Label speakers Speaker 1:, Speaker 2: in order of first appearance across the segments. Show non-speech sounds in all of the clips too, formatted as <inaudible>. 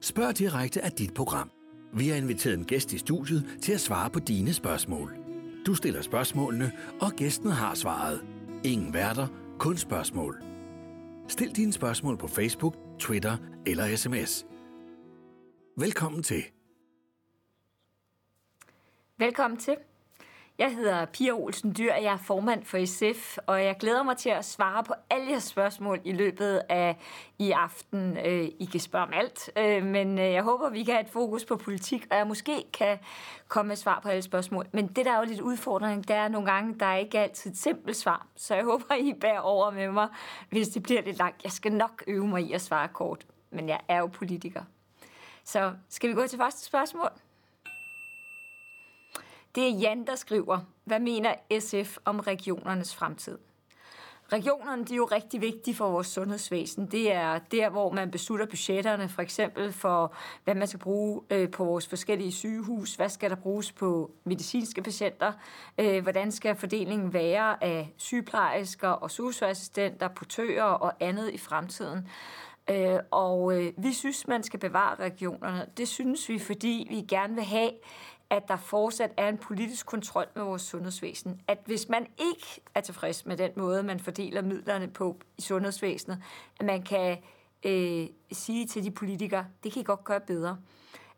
Speaker 1: Spørg direkte af dit program. Vi har inviteret en gæst i studiet til at svare på dine spørgsmål. Du stiller spørgsmålene, og gæsten har svaret. Ingen værter, kun spørgsmål. Stil dine spørgsmål på Facebook, Twitter eller sms. Velkommen til.
Speaker 2: Velkommen til. Jeg hedder Pia Olsen Dyr, og jeg er formand for SF, og jeg glæder mig til at svare på alle jeres spørgsmål i løbet af i aften. Øh, I kan spørge om alt, øh, men øh, jeg håber, vi kan have et fokus på politik, og jeg måske kan komme med svar på alle spørgsmål. Men det, der er jo lidt udfordring, det er nogle gange, der er ikke altid et simpelt svar. Så jeg håber, I bærer over med mig, hvis det bliver lidt langt. Jeg skal nok øve mig i at svare kort, men jeg er jo politiker. Så skal vi gå til første spørgsmål? Det er Jan, der skriver, hvad mener SF om regionernes fremtid? Regionerne de er jo rigtig vigtige for vores sundhedsvæsen. Det er der, hvor man beslutter budgetterne, for eksempel for, hvad man skal bruge øh, på vores forskellige sygehus, hvad skal der bruges på medicinske patienter, øh, hvordan skal fordelingen være af sygeplejersker og socioassistenter, portører og andet i fremtiden. Øh, og øh, vi synes, man skal bevare regionerne. Det synes vi, fordi vi gerne vil have, at der fortsat er en politisk kontrol med vores sundhedsvæsen. At hvis man ikke er tilfreds med den måde, man fordeler midlerne på i sundhedsvæsenet, at man kan øh, sige til de politikere, det kan I godt gøre bedre.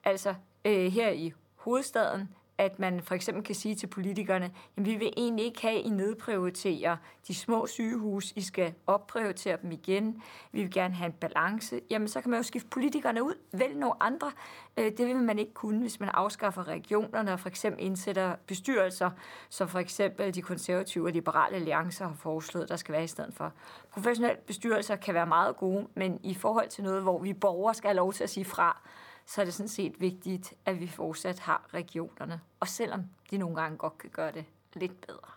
Speaker 2: Altså øh, her i hovedstaden, at man for eksempel kan sige til politikerne, at vi vil egentlig ikke have, at I nedprioriterer de små sygehus, I skal opprioritere dem igen, vi vil gerne have en balance, jamen så kan man jo skifte politikerne ud, vælge nogle andre. Øh, det vil man ikke kunne, hvis man afskaffer regionerne og for eksempel indsætter bestyrelser, som for eksempel de konservative og liberale alliancer har foreslået, der skal være i stedet for. Professionelle bestyrelser kan være meget gode, men i forhold til noget, hvor vi borgere skal have lov til at sige fra, så er det sådan set vigtigt, at vi fortsat har regionerne. Og selvom de nogle gange godt kan gøre det lidt bedre.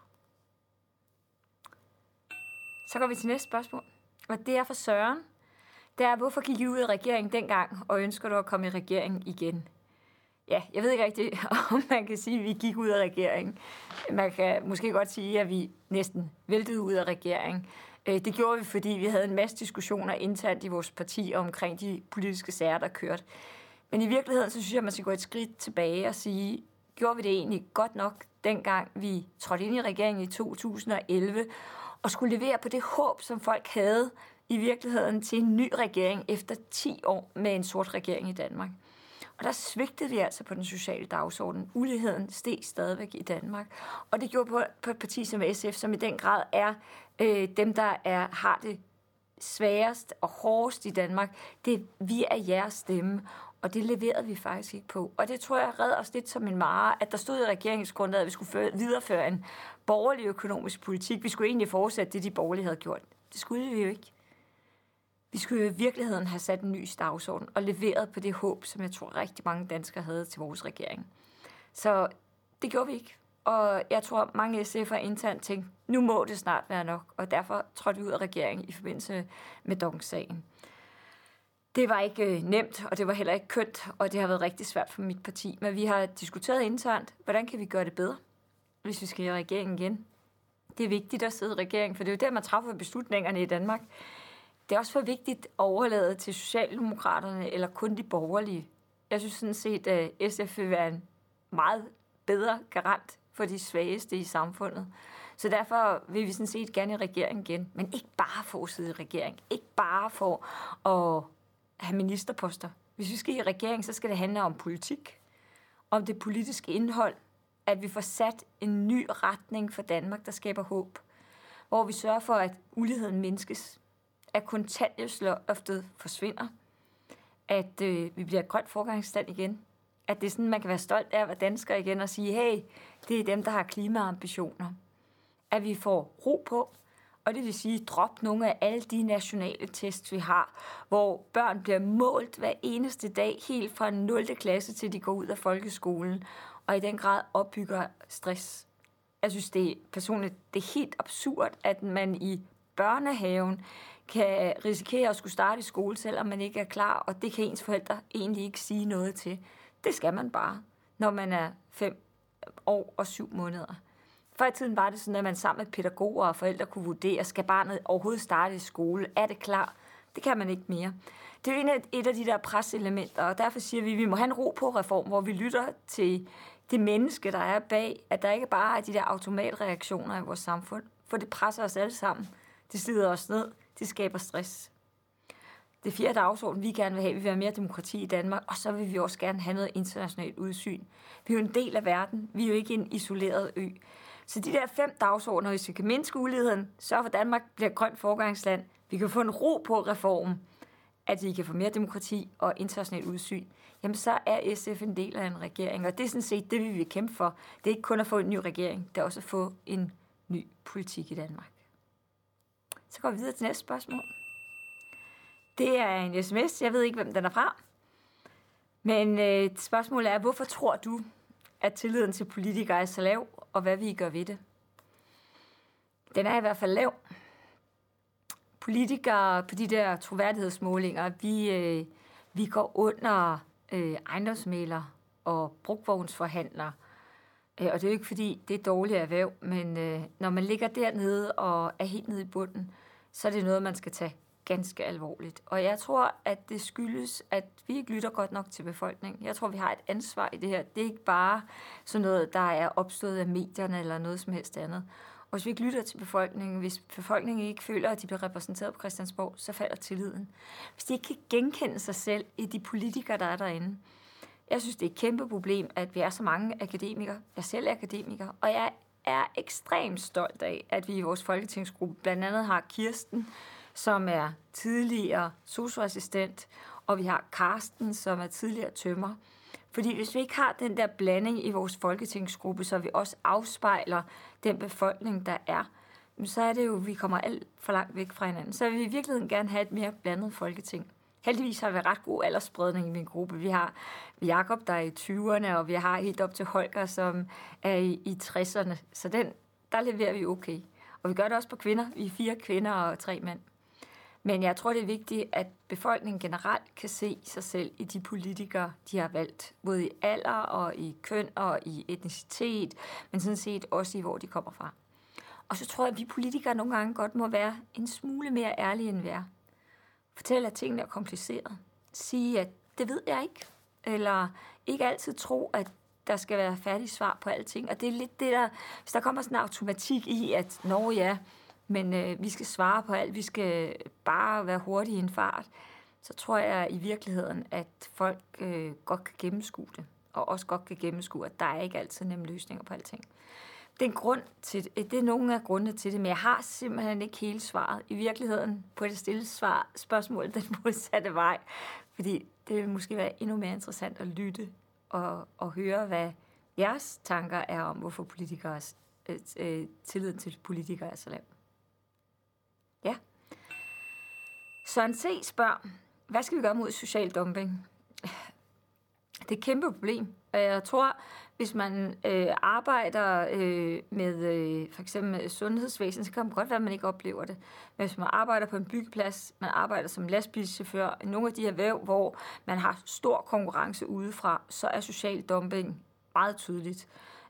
Speaker 2: Så går vi til næste spørgsmål. Og det er for Søren. Det er, hvorfor gik I ud af regeringen dengang, og ønsker du at komme i regering igen? Ja, jeg ved ikke rigtigt, <laughs> om man kan sige, at vi gik ud af regeringen. Man kan måske godt sige, at vi næsten væltede ud af regeringen. Øh, det gjorde vi, fordi vi havde en masse diskussioner internt i vores parti omkring de politiske sager, der kørte. Men i virkeligheden, så synes jeg, at man skal gå et skridt tilbage og sige, gjorde vi det egentlig godt nok, dengang vi trådte ind i regeringen i 2011, og skulle levere på det håb, som folk havde i virkeligheden til en ny regering efter 10 år med en sort regering i Danmark. Og der svigtede vi altså på den sociale dagsorden. Uligheden steg stadigvæk i Danmark. Og det gjorde på, på et parti som SF, som i den grad er øh, dem, der er, har det sværest og hårdest i Danmark. Det vi er jeres stemme. Og det leverede vi faktisk ikke på. Og det tror jeg redder os lidt som en mare, at der stod i regeringsgrundlaget, at vi skulle føre, videreføre en borgerlig økonomisk politik. Vi skulle egentlig fortsætte det, de borgerlige havde gjort. Det skulle vi jo ikke. Vi skulle i virkeligheden have sat en ny dagsorden og leveret på det håb, som jeg tror rigtig mange danskere havde til vores regering. Så det gjorde vi ikke. Og jeg tror, mange SF'er internt tænkte, nu må det snart være nok, og derfor trådte vi ud af regeringen i forbindelse med Dong-sagen. Det var ikke øh, nemt, og det var heller ikke kønt, og det har været rigtig svært for mit parti. Men vi har diskuteret internt, hvordan kan vi gøre det bedre, hvis vi skal i regeringen igen. Det er vigtigt at sidde i regeringen, for det er jo der, man træffer beslutningerne i Danmark. Det er også for vigtigt at overlade til Socialdemokraterne eller kun de borgerlige. Jeg synes sådan set, at SF vil være en meget bedre garant for de svageste i samfundet. Så derfor vil vi sådan set gerne i regering igen, men ikke bare for at sidde i regering. Ikke bare for at have ministerposter. Hvis vi skal i regering, så skal det handle om politik, om det politiske indhold, at vi får sat en ny retning for Danmark, der skaber håb, hvor vi sørger for, at uligheden mindskes, at kontanthjælpsloftet forsvinder, at øh, vi bliver et grønt forgangsstand igen, at det er sådan, man kan være stolt af at være dansker igen og sige, hey, det er dem, der har klimaambitioner. At vi får ro på, og det vil sige, drop nogle af alle de nationale tests, vi har, hvor børn bliver målt hver eneste dag, helt fra 0. klasse til de går ud af folkeskolen, og i den grad opbygger stress. Jeg synes, det er personligt det er helt absurd, at man i børnehaven kan risikere at skulle starte i skole, selvom man ikke er klar, og det kan ens forældre egentlig ikke sige noget til. Det skal man bare, når man er fem år og syv måneder. Før i tiden var det sådan, at man sammen med pædagoger og forældre kunne vurdere, skal barnet overhovedet starte i skole? Er det klar? Det kan man ikke mere. Det er jo et, et af de der preselementer, og derfor siger vi, at vi må have en ro på reform, hvor vi lytter til det menneske, der er bag, at der ikke bare er de der automatreaktioner i vores samfund, for det presser os alle sammen. Det slider os ned, det skaber stress. Det fjerde dagsorden, vi gerne vil have, vi vil have mere demokrati i Danmark, og så vil vi også gerne have noget internationalt udsyn. Vi er jo en del af verden, vi er jo ikke en isoleret ø. Så de der fem dagsordner, hvis vi kan mindske uligheden, sørge for, at Danmark bliver et grønt forgangsland, vi kan få en ro på reformen, at vi kan få mere demokrati og internationalt udsyn, jamen så er SF en del af en regering. Og det er sådan set det, vi vil kæmpe for. Det er ikke kun at få en ny regering, det er også at få en ny politik i Danmark. Så går vi videre til næste spørgsmål. Det er en sms. Jeg ved ikke, hvem den er fra. Men øh, spørgsmålet er, hvorfor tror du, at tilliden til politikere er så lav, og hvad vi gør ved det? Den er i hvert fald lav. Politikere på de der troværdighedsmålinger, vi, øh, vi går under øh, ejendomsmæler og brugvognsforhandlere. Øh, og det er jo ikke fordi, det er dårligt erhverv, men øh, når man ligger dernede og er helt nede i bunden, så er det noget, man skal tage ganske alvorligt. Og jeg tror, at det skyldes, at vi ikke lytter godt nok til befolkningen. Jeg tror, vi har et ansvar i det her. Det er ikke bare sådan noget, der er opstået af medierne eller noget som helst andet. Og hvis vi ikke lytter til befolkningen, hvis befolkningen ikke føler, at de bliver repræsenteret på Christiansborg, så falder tilliden. Hvis de ikke kan genkende sig selv i de politikere, der er derinde. Jeg synes, det er et kæmpe problem, at vi er så mange akademikere. Jeg selv er akademiker, og jeg er ekstremt stolt af, at vi i vores folketingsgruppe blandt andet har Kirsten, som er tidligere socioassistent, og vi har Karsten, som er tidligere tømmer. Fordi hvis vi ikke har den der blanding i vores folketingsgruppe, så vi også afspejler den befolkning, der er, så er det jo, at vi kommer alt for langt væk fra hinanden. Så vil vi i virkeligheden gerne have et mere blandet folketing. Heldigvis har vi ret god aldersspredning i min gruppe. Vi har Jakob, der er i 20'erne, og vi har helt op til Holger, som er i, i 60'erne. Så den, der leverer vi okay. Og vi gør det også på kvinder. Vi er fire kvinder og tre mænd. Men jeg tror, det er vigtigt, at befolkningen generelt kan se sig selv i de politikere, de har valgt. Både i alder og i køn og i etnicitet, men sådan set også i, hvor de kommer fra. Og så tror jeg, at vi politikere nogle gange godt må være en smule mere ærlige end vi er. Fortælle, at tingene er kompliceret. Sige, at det ved jeg ikke. Eller ikke altid tro, at der skal være færdig svar på alting. Og det er lidt det der, hvis der kommer sådan en automatik i, at når ja, men øh, vi skal svare på alt, vi skal bare være hurtige i en fart, så tror jeg i virkeligheden, at folk øh, godt kan gennemskue det, og også godt kan gennemskue, at der er ikke altid nemme løsninger på alting. Det er, en grund til, det er nogle af grundene til det, men jeg har simpelthen ikke hele svaret. I virkeligheden på det stille svar, spørgsmål den <laughs> modsatte vej, fordi det vil måske være endnu mere interessant at lytte og, og høre, hvad jeres tanker er om, hvorfor politikere, øh, øh, tilliden til politikere er så lav. Ja. Søren C. spørger, hvad skal vi gøre mod social dumping? Det er et kæmpe problem. Og jeg tror, hvis man øh, arbejder øh, med øh, for eksempel sundhedsvæsen, så kan det godt være, at man ikke oplever det. Men hvis man arbejder på en byggeplads, man arbejder som lastbilchauffør, i nogle af de her væv, hvor man har stor konkurrence udefra, så er social dumping meget tydeligt.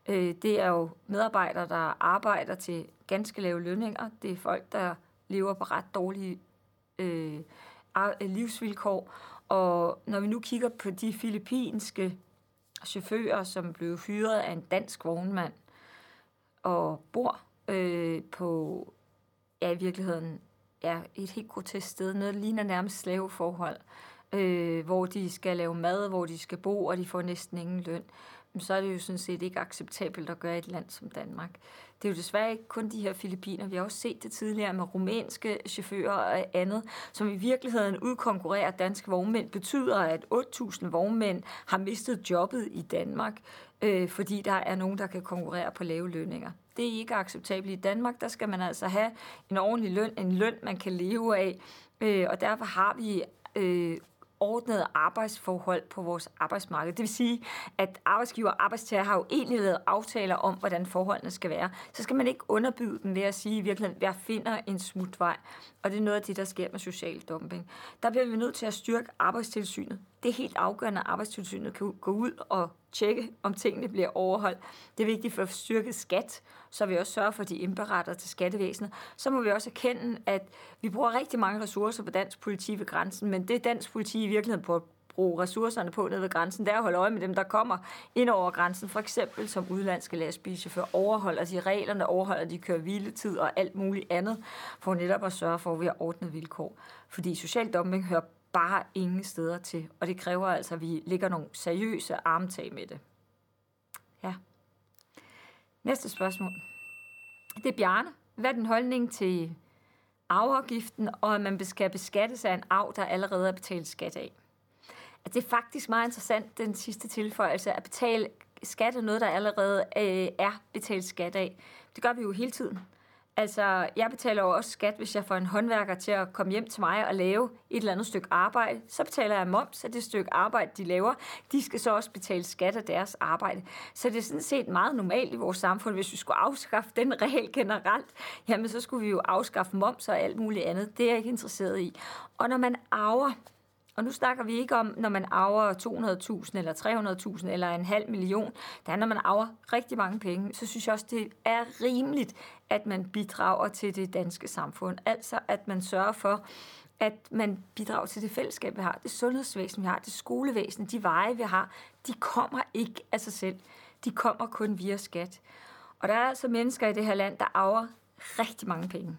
Speaker 2: Øh, det er jo medarbejdere, der arbejder til ganske lave lønninger. Det er folk, der lever på ret dårlige øh, livsvilkår. Og når vi nu kigger på de filippinske chauffører, som blev fyret af en dansk vognmand og bor øh, på, ja i virkeligheden, ja, et helt grotesk sted, noget der ligner nærmest slaveforhold, øh, hvor de skal lave mad, hvor de skal bo, og de får næsten ingen løn, så er det jo sådan set ikke acceptabelt at gøre i et land som Danmark. Det er jo desværre ikke kun de her filipiner. Vi har også set det tidligere med rumænske chauffører og andet, som i virkeligheden udkonkurrerer danske vognmænd, betyder, at 8.000 vognmænd har mistet jobbet i Danmark, øh, fordi der er nogen, der kan konkurrere på lave lønninger. Det er ikke acceptabelt. I Danmark, der skal man altså have en ordentlig løn, en løn, man kan leve af, øh, og derfor har vi øh, ordnede arbejdsforhold på vores arbejdsmarked. Det vil sige, at arbejdsgiver og arbejdstager har jo egentlig lavet aftaler om, hvordan forholdene skal være. Så skal man ikke underbyde dem ved at sige i virkeligheden, jeg finder en smutvej. Og det er noget af det, der sker med social dumping. Der bliver vi nødt til at styrke arbejdstilsynet det er helt afgørende, at arbejdstilsynet kan gå ud og tjekke, om tingene bliver overholdt. Det er vigtigt for at styrke skat, så vi også sørger for, at de indberetter til skattevæsenet. Så må vi også erkende, at vi bruger rigtig mange ressourcer på dansk politi ved grænsen, men det dansk politi i virkeligheden på bruge ressourcerne på nede ved grænsen, det er at holde øje med dem, der kommer ind over grænsen, for eksempel som udlandske lastbilchauffører, overholder de reglerne, overholder de kører hviletid og alt muligt andet, for netop at sørge for, at vi har ordnet vilkår. Fordi social dumping hører bare ingen steder til, og det kræver altså, at vi lægger nogle seriøse armtag med det. Ja. Næste spørgsmål. Det er Bjarne. Hvad er din holdning til arveafgiften, og at man skal beskattes af en arv, der allerede er betalt skat af? At det er faktisk meget interessant, den sidste tilføjelse, at betale skat af noget, der allerede øh, er betalt skat af. Det gør vi jo hele tiden. Altså, jeg betaler jo også skat, hvis jeg får en håndværker til at komme hjem til mig og lave et eller andet stykke arbejde. Så betaler jeg moms af det stykke arbejde, de laver. De skal så også betale skat af deres arbejde. Så det er sådan set meget normalt i vores samfund, hvis vi skulle afskaffe den regel generelt, jamen så skulle vi jo afskaffe moms og alt muligt andet. Det er jeg ikke interesseret i. Og når man arver, og nu snakker vi ikke om, når man arver 200.000 eller 300.000 eller en halv million. Der er, når man arver rigtig mange penge, så synes jeg også, det er rimeligt, at man bidrager til det danske samfund. Altså, at man sørger for, at man bidrager til det fællesskab, vi har, det sundhedsvæsen, vi har, det skolevæsen, de veje, vi har, de kommer ikke af sig selv. De kommer kun via skat. Og der er altså mennesker i det her land, der arver rigtig mange penge.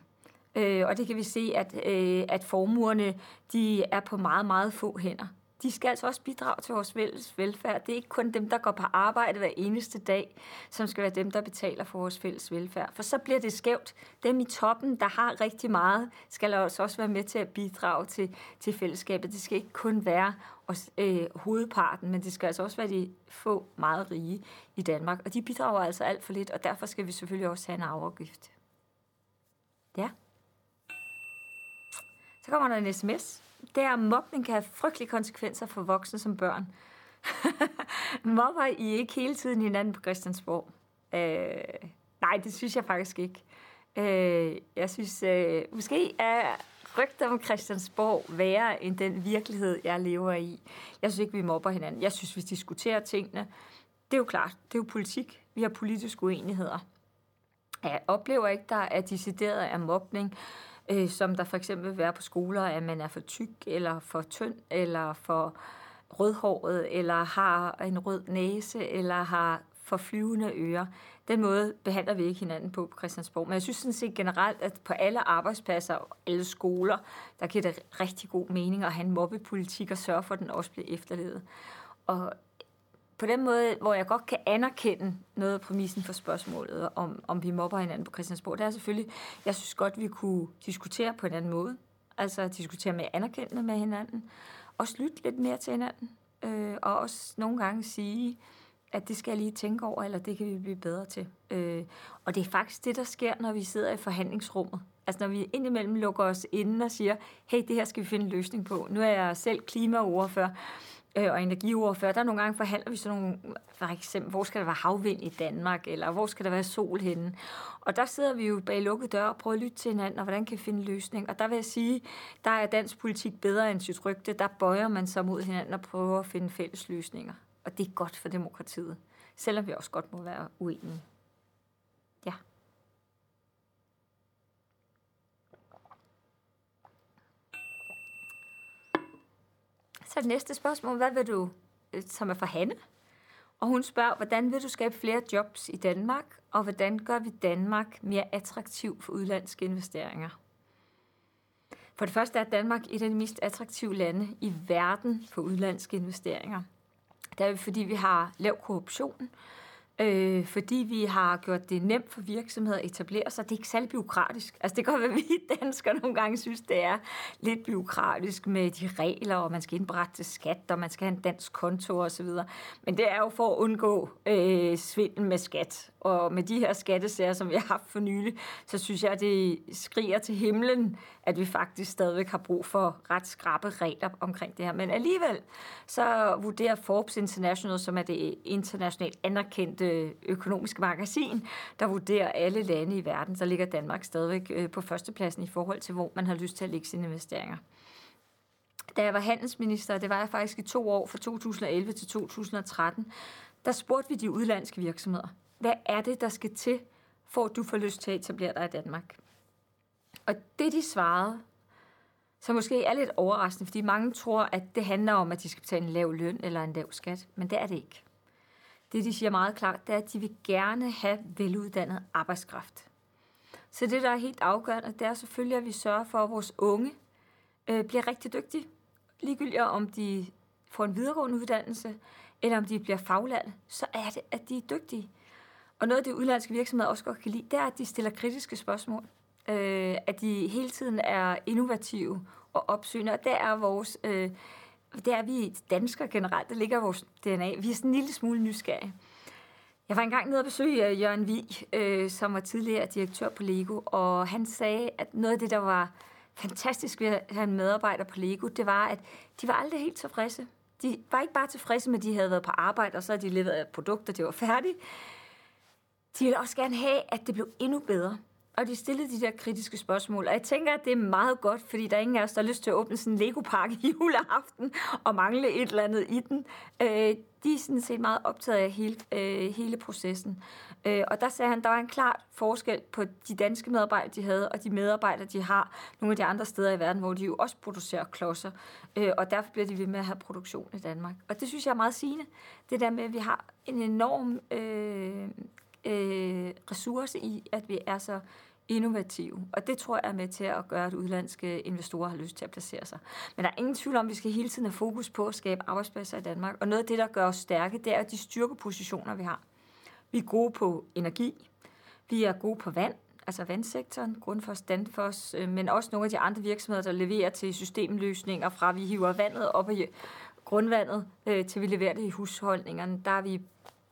Speaker 2: Øh, og det kan vi se, at, øh, at formuerne de er på meget, meget få hænder. De skal altså også bidrage til vores fælles velfærd. Det er ikke kun dem, der går på arbejde hver eneste dag, som skal være dem, der betaler for vores fælles velfærd. For så bliver det skævt. Dem i toppen, der har rigtig meget, skal altså også være med til at bidrage til, til fællesskabet. Det skal ikke kun være os, øh, hovedparten, men det skal altså også være de få meget rige i Danmark. Og de bidrager altså alt for lidt, og derfor skal vi selvfølgelig også have en afgift. Ja. Så kommer der en sms. Det er, mobning kan have frygtelige konsekvenser for voksne som børn. <laughs> Mobber I ikke hele tiden hinanden på Christiansborg? Øh, nej, det synes jeg faktisk ikke. Øh, jeg synes, øh, måske er rygter om Christiansborg værre end den virkelighed, jeg lever i. Jeg synes ikke, vi mobber hinanden. Jeg synes, vi diskuterer tingene. Det er jo klart, det er jo politik. Vi har politiske uenigheder. Jeg oplever ikke, der er decideret af mobning øh, som der for eksempel vil være på skoler, at man er for tyk, eller for tynd, eller for rødhåret, eller har en rød næse, eller har for flyvende ører. Den måde behandler vi ikke hinanden på på Christiansborg. Men jeg synes sådan set generelt, at på alle arbejdspladser og alle skoler, der giver det rigtig god mening at have en mobbepolitik og sørge for, at den også bliver efterlevet. Og på den måde, hvor jeg godt kan anerkende noget af præmissen for spørgsmålet, om, om vi mobber hinanden på Christiansborg, det er selvfølgelig, jeg synes godt, vi kunne diskutere på en anden måde. Altså diskutere med anerkendende med hinanden. Og lytte lidt mere til hinanden. Øh, og også nogle gange sige, at det skal jeg lige tænke over, eller det kan vi blive bedre til. Øh, og det er faktisk det, der sker, når vi sidder i forhandlingsrummet. Altså når vi indimellem lukker os inden og siger, hey, det her skal vi finde en løsning på. Nu er jeg selv klimaordfører, øh, og energiordfører, der nogle gange forhandler vi sådan nogle, for eksempel, hvor skal der være havvind i Danmark, eller hvor skal der være sol henne. Og der sidder vi jo bag lukkede dør og prøver at lytte til hinanden, og hvordan kan vi finde løsning. Og der vil jeg sige, der er dansk politik bedre end sit rygte. Der bøjer man sig mod hinanden og prøver at finde fælles løsninger. Og det er godt for demokratiet, selvom vi også godt må være uenige. Ja. Så det næste spørgsmål, hvad vil du, øh, som er fra Hanne? Og hun spørger, hvordan vil du skabe flere jobs i Danmark, og hvordan gør vi Danmark mere attraktiv for udlandske investeringer? For det første er Danmark et af de mest attraktive lande i verden for udlandske investeringer. Det er fordi, vi har lav korruption, øh, fordi vi har gjort det nemt for virksomheder at etablere sig. Det er ikke særlig byråkratisk. Altså det kan godt være, at vi danskere nogle gange synes, det er lidt byråkratisk med de regler, og man skal indberette til skat, og man skal have en dansk konto osv. Men det er jo for at undgå øh, svindel med skat. Og med de her skattesager, som vi har haft for nylig, så synes jeg, det skriger til himlen, at vi faktisk stadigvæk har brug for ret skrappe regler omkring det her. Men alligevel, så vurderer Forbes International, som er det internationalt anerkendte Øh, økonomiske magasin, der vurderer alle lande i verden, så ligger Danmark stadigvæk øh, på førstepladsen i forhold til, hvor man har lyst til at lægge sine investeringer. da jeg var handelsminister, det var jeg faktisk i to år, fra 2011 til 2013, der spurgte vi de udlandske virksomheder, hvad er det, der skal til, for at du får lyst til at etablere dig i Danmark? Og det, de svarede, så måske er lidt overraskende, fordi mange tror, at det handler om, at de skal betale en lav løn eller en lav skat, men det er det ikke. Det, de siger meget klart, det er, at de vil gerne have veluddannet arbejdskraft. Så det, der er helt afgørende, det er selvfølgelig, at vi sørger for, at vores unge øh, bliver rigtig dygtige. Ligegyldigt om de får en videregående uddannelse, eller om de bliver faglærte, så er det, at de er dygtige. Og noget af det udlandske virksomheder også godt kan lide, det er, at de stiller kritiske spørgsmål. Øh, at de hele tiden er innovative og opsøgende. Og der er vores... Øh, det er vi danskere generelt, det ligger vores DNA. Vi er sådan en lille smule nysgerrige. Jeg var engang nede og besøge øh, Jørgen Vig, øh, som var tidligere direktør på Lego, og han sagde, at noget af det, der var fantastisk ved at have en medarbejder på Lego, det var, at de var aldrig helt tilfredse. De var ikke bare tilfredse med, at de havde været på arbejde, og så havde de leveret produkter, det var færdigt. De ville også gerne have, at det blev endnu bedre. Og de stillede de der kritiske spørgsmål. Og jeg tænker, at det er meget godt, fordi der er ingen af os, der har lyst til at åbne sådan en Lego-pakke i juleaften og mangle et eller andet i den. Øh, de er sådan set meget optaget af hele, øh, hele processen. Øh, og der sagde han, at der var en klar forskel på de danske medarbejdere, de havde, og de medarbejdere, de har nogle af de andre steder i verden, hvor de jo også producerer klodser. Øh, og derfor bliver de ved med at have produktion i Danmark. Og det synes jeg er meget sigende. Det der med, at vi har en enorm øh, øh, ressource i, at vi er så innovative. Og det tror jeg er med til at gøre, at udlandske investorer har lyst til at placere sig. Men der er ingen tvivl om, at vi skal hele tiden have fokus på at skabe arbejdspladser i Danmark. Og noget af det, der gør os stærke, det er de styrkepositioner, vi har. Vi er gode på energi. Vi er gode på vand, altså vandsektoren, Grundfos, Danfoss, øh, men også nogle af de andre virksomheder, der leverer til systemløsninger, fra vi hiver vandet op i grundvandet, øh, til vi leverer det i husholdningerne. Der er vi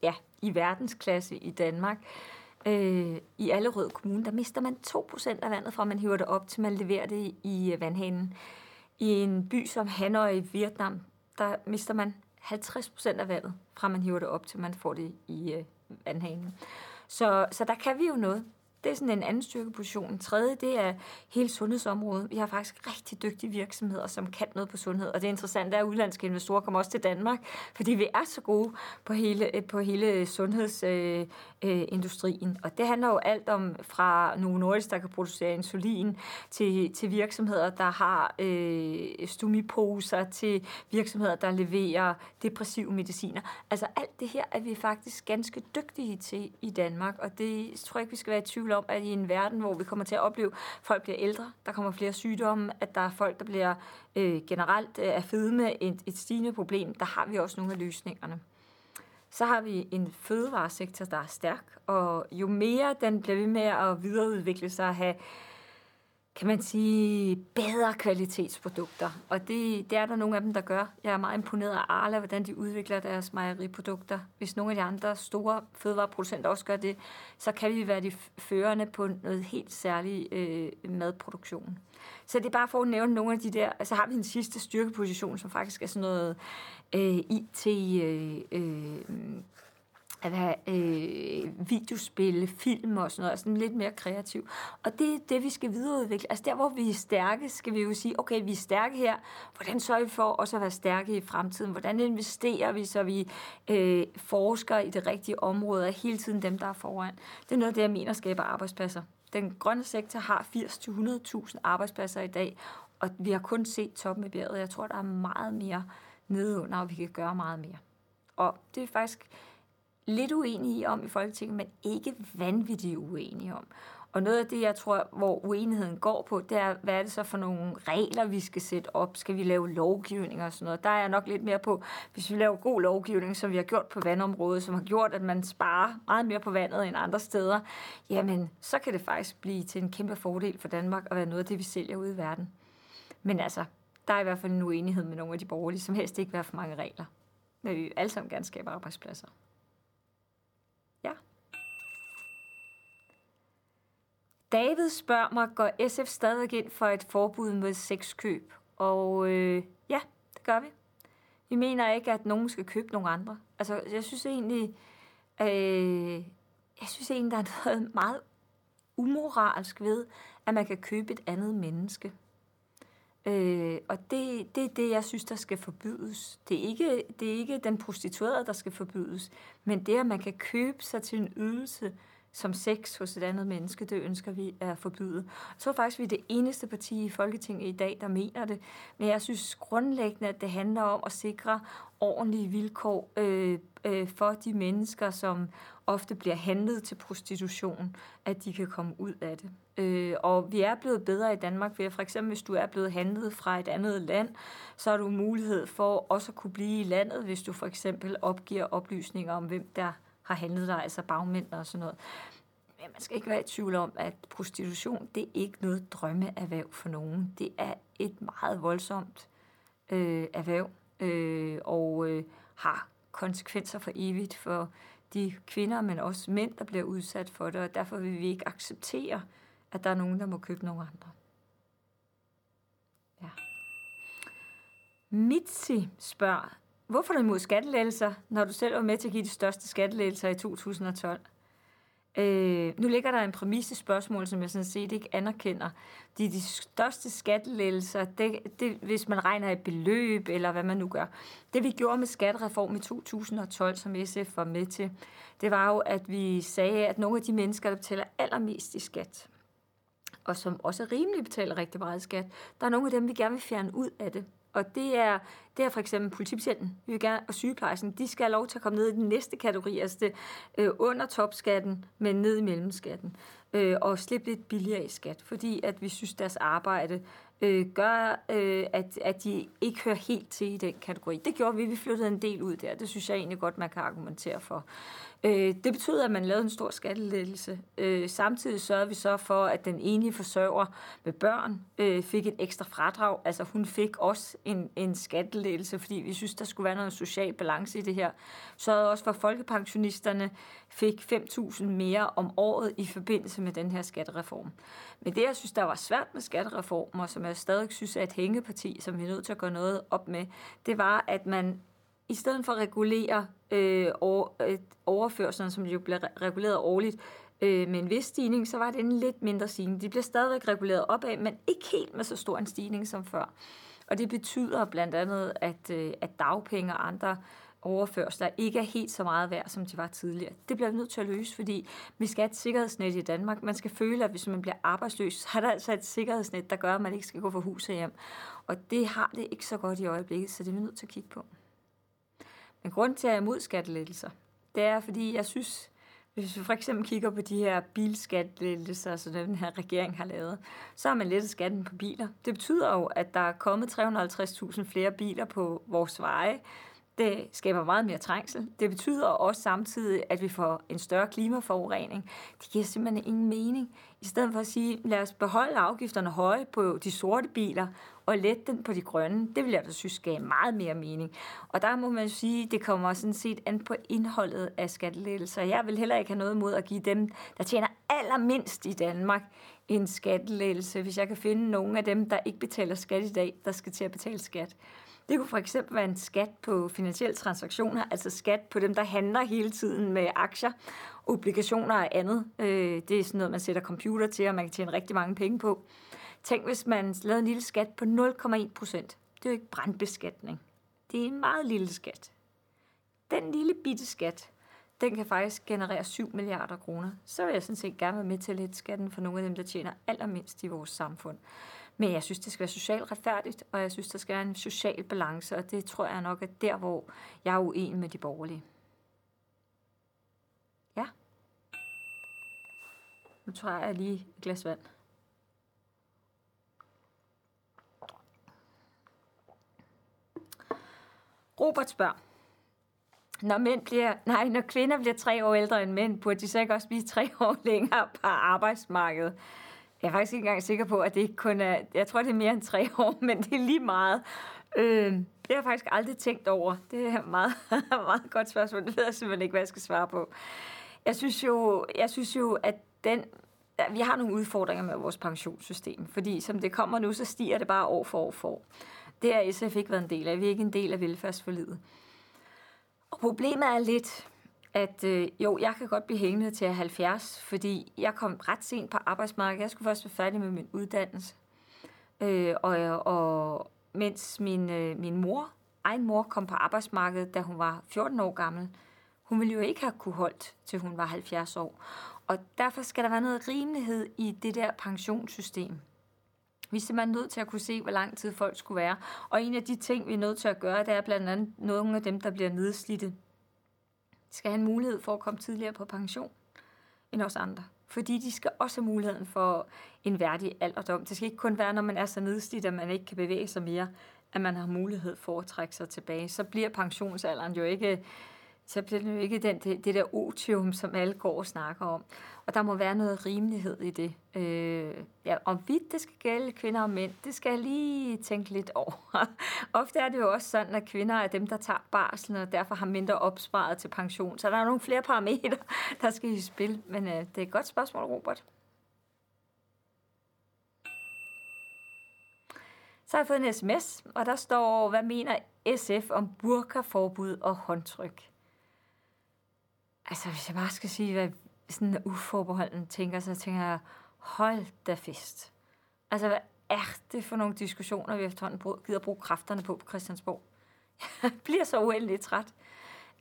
Speaker 2: ja, i verdensklasse i Danmark. Øh, I Allerød Kommune, der mister man 2% af vandet, fra man hiver det op, til man leverer det i øh, vandhanen. I en by som Hanoi i Vietnam, der mister man 50% af vandet, fra man hiver det op, til man får det i øh, vandhanen. Så, så der kan vi jo noget. Det er sådan en anden styrkeposition. En tredje, det er hele sundhedsområdet. Vi har faktisk rigtig dygtige virksomheder, som kan noget på sundhed. Og det interessante er at udlandske investorer kommer også til Danmark, fordi vi er så gode på hele, på hele sundhedsindustrien. Øh, øh og det handler jo alt om fra Novo Nordisk, der kan producere insulin, til, til virksomheder, der har øh, stumiposer, til virksomheder, der leverer depressive mediciner. Altså alt det her er vi faktisk ganske dygtige til i Danmark, og det tror jeg ikke, vi skal være i tvivl tvivl om, at i en verden, hvor vi kommer til at opleve, at folk bliver ældre, der kommer flere sygdomme, at der er folk, der bliver øh, generelt øh, er fedme et, et stigende problem, der har vi også nogle af løsningerne. Så har vi en fødevaresektor, der er stærk, og jo mere den bliver ved med at videreudvikle sig og have kan man sige, bedre kvalitetsprodukter. Og det, det er der nogle af dem, der gør. Jeg er meget imponeret af Arla, hvordan de udvikler deres mejeriprodukter. Hvis nogle af de andre store fødevareproducenter også gør det, så kan vi være de førende på noget helt særligt øh, madproduktion. Så det er bare for at nævne nogle af de der, altså har vi en sidste styrkeposition, som faktisk er sådan noget øh, IT, øh, øh, at have øh, videospil, film og sådan noget, sådan lidt mere kreativ. Og det er det, vi skal videreudvikle. Altså der, hvor vi er stærke, skal vi jo sige, okay, vi er stærke her. Hvordan sørger vi for også at være stærke i fremtiden? Hvordan investerer vi, så vi øh, forsker i det rigtige område, og hele tiden dem, der er foran? Det er noget af det, jeg mener skaber arbejdspladser. Den grønne sektor har 80-100.000 arbejdspladser i dag, og vi har kun set toppen af bjerget. Jeg tror, der er meget mere nedenunder, og vi kan gøre meget mere. Og det er faktisk lidt uenige om i Folketinget, men ikke vanvittigt uenige om. Og noget af det, jeg tror, hvor uenigheden går på, det er, hvad er det så for nogle regler, vi skal sætte op? Skal vi lave lovgivning og sådan noget? Der er jeg nok lidt mere på, hvis vi laver god lovgivning, som vi har gjort på vandområdet, som har gjort, at man sparer meget mere på vandet end andre steder, jamen, så kan det faktisk blive til en kæmpe fordel for Danmark at være noget af det, vi sælger ud i verden. Men altså, der er i hvert fald en uenighed med nogle af de borgerlige, som helst ikke vil have for mange regler. Men vi vil alle sammen gerne skabe arbejdspladser. David spørger mig, går SF stadig ind for et forbud mod sexkøb? Og øh, ja, det gør vi. Vi mener ikke, at nogen skal købe nogen andre. Altså, jeg synes egentlig, øh, jeg synes egentlig, der er noget <laughs> meget umoralsk ved, at man kan købe et andet menneske. Øh, og det, det er det, jeg synes, der skal forbydes. Det er, ikke, det er ikke den prostituerede, der skal forbydes, men det, at man kan købe sig til en ydelse som sex hos et andet menneske, det ønsker vi at forbyde. Så er faktisk vi er det eneste parti i Folketinget i dag, der mener det. Men jeg synes grundlæggende, at det handler om at sikre ordentlige vilkår øh, øh, for de mennesker, som ofte bliver handlet til prostitution, at de kan komme ud af det. Øh, og vi er blevet bedre i Danmark ved, for eksempel hvis du er blevet handlet fra et andet land, så har du mulighed for også at kunne blive i landet, hvis du for eksempel opgiver oplysninger om, hvem der har handlet dig, altså bagmænd og sådan noget. Men man skal ikke være i tvivl om, at prostitution, det er ikke noget drømmeerhverv for nogen. Det er et meget voldsomt øh, erhverv, øh, og øh, har konsekvenser for evigt for de kvinder, men også mænd, der bliver udsat for det, og derfor vil vi ikke acceptere, at der er nogen, der må købe nogen andre. Ja. Mitzi spørger, hvorfor er du imod skattelettelser, når du selv var med til at give de største skattelettelser i 2012? Øh, nu ligger der en præmisse spørgsmål, som jeg sådan set ikke anerkender. De, de største skattelettelser, det, det, hvis man regner et beløb, eller hvad man nu gør. Det vi gjorde med skattereform i 2012, som SF var med til, det var jo, at vi sagde, at nogle af de mennesker, der betaler allermest i skat, og som også rimelig betaler rigtig meget skat, der er nogle af dem, vi gerne vil fjerne ud af det. Og det er, det er for eksempel politibetjenten vi vil gerne, og sygeplejersken. De skal have lov til at komme ned i den næste kategori, altså det, øh, under topskatten, men ned i mellemskatten. Øh, og slippe lidt billigere i skat, fordi at vi synes, deres arbejde øh, gør, øh, at, at de ikke hører helt til i den kategori. Det gjorde vi, vi flyttede en del ud der. Det synes jeg egentlig godt, man kan argumentere for. Øh, det betyder, at man lavede en stor skattelettelse. Øh, samtidig sørgede vi så for, at den enige forsørger med børn øh, fik et ekstra fradrag. Altså hun fik også en, en skattelettelse, fordi vi synes, der skulle være noget social balance i det her. Sørgede også for, at folkepensionisterne fik 5.000 mere om året i forbindelse med den her skattereform. Men det, jeg synes, der var svært med skattereformer, som jeg stadig synes er et hængeparti, som vi er nødt til at gøre noget op med, det var, at man i stedet for at regulere øh, over, øh, overførselen, som jo bliver reguleret årligt, øh, med en vis stigning, så var det en lidt mindre stigning. De bliver stadigvæk reguleret opad, men ikke helt med så stor en stigning som før. Og det betyder blandt andet, at, øh, at dagpenge og andre overførsler ikke er helt så meget værd, som de var tidligere. Det bliver vi nødt til at løse, fordi vi skal have et sikkerhedsnet i Danmark. Man skal føle, at hvis man bliver arbejdsløs, så er der altså et sikkerhedsnet, der gør, at man ikke skal gå for hus og hjem. Og det har det ikke så godt i øjeblikket, så det er vi nødt til at kigge på. Men grund til, at jeg er imod skattelettelser, det er, fordi jeg synes, hvis vi for eksempel kigger på de her bilskattelettelser, som den her regering har lavet, så har man lettet skatten på biler. Det betyder jo, at der er kommet 350.000 flere biler på vores veje. Det skaber meget mere trængsel. Det betyder også samtidig, at vi får en større klimaforurening. Det giver simpelthen ingen mening. I stedet for at sige, lad os beholde afgifterne høje på de sorte biler, og lette den på de grønne, det vil jeg da synes gav meget mere mening. Og der må man sige, det kommer sådan set an på indholdet af skattelettelser. Jeg vil heller ikke have noget imod at give dem, der tjener allermindst i Danmark, en skattelettelse, hvis jeg kan finde nogle af dem, der ikke betaler skat i dag, der skal til at betale skat. Det kunne for eksempel være en skat på finansielle transaktioner, altså skat på dem, der handler hele tiden med aktier, obligationer og andet. Øh, det er sådan noget, man sætter computer til, og man kan tjene rigtig mange penge på. Tænk, hvis man lavede en lille skat på 0,1 procent. Det er jo ikke brandbeskatning. Det er en meget lille skat. Den lille bitte skat, den kan faktisk generere 7 milliarder kroner. Så vil jeg sådan set gerne være med til at lette skatten for nogle af dem, der tjener allermindst i vores samfund. Men jeg synes, det skal være socialt retfærdigt, og jeg synes, der skal være en social balance, og det tror jeg nok er der, hvor jeg er uenig med de borgerlige. Ja. Nu tror jeg lige et glas vand. Robert spørger, når, mænd bliver, nej, når kvinder bliver tre år ældre end mænd, burde de så ikke også blive tre år <laughs> længere på arbejdsmarkedet? Jeg er faktisk ikke engang sikker på, at det ikke kun er... Jeg tror, det er mere end tre <laughs> år, men det er lige meget. Øh, det har jeg faktisk aldrig tænkt over. Det er et meget, <laughs> meget godt spørgsmål. Det ved jeg simpelthen ikke, hvad jeg skal svare på. Jeg synes jo, jeg synes jo at den, vi har nogle udfordringer med vores pensionssystem, fordi som det kommer nu, så stiger det bare år for år for år. Det har SF ikke været en del af. Vi er ikke en del af velfærdsforlidet. Og problemet er lidt, at øh, jo, jeg kan godt blive hængende til 70, fordi jeg kom ret sent på arbejdsmarkedet. Jeg skulle først være færdig med min uddannelse. Øh, og, og mens min, øh, min mor, egen mor, kom på arbejdsmarkedet, da hun var 14 år gammel, hun ville jo ikke have kunne holdt, til hun var 70 år. Og derfor skal der være noget rimelighed i det der pensionssystem. Vi er simpelthen nødt til at kunne se, hvor lang tid folk skulle være. Og en af de ting, vi er nødt til at gøre, det er blandt andet nogle af dem, der bliver nedslidte. Skal have en mulighed for at komme tidligere på pension end os andre. Fordi de skal også have muligheden for en værdig alderdom. Det skal ikke kun være, når man er så nedslidt, at man ikke kan bevæge sig mere, at man har mulighed for at trække sig tilbage. Så bliver pensionsalderen jo ikke så bliver det jo ikke den, det, det der otium, som alle går og snakker om. Og der må være noget rimelighed i det. Øh, ja, om vidt det skal gælde kvinder og mænd, det skal jeg lige tænke lidt over. <laughs> Ofte er det jo også sådan, at kvinder er dem, der tager barslen, og derfor har mindre opsparet til pension. Så der er nogle flere parametre, <laughs> der skal i spil. Men øh, det er et godt spørgsmål, Robert. Så har jeg fået en sms, og der står, hvad mener SF om burkaforbud og håndtryk? Altså, hvis jeg bare skal sige, hvad sådan uforbeholden tænker, så tænker jeg, hold da fest. Altså, hvad er det for nogle diskussioner, vi efterhånden gider bruge kræfterne på på Christiansborg? Jeg <laughs> bliver så uendelig træt.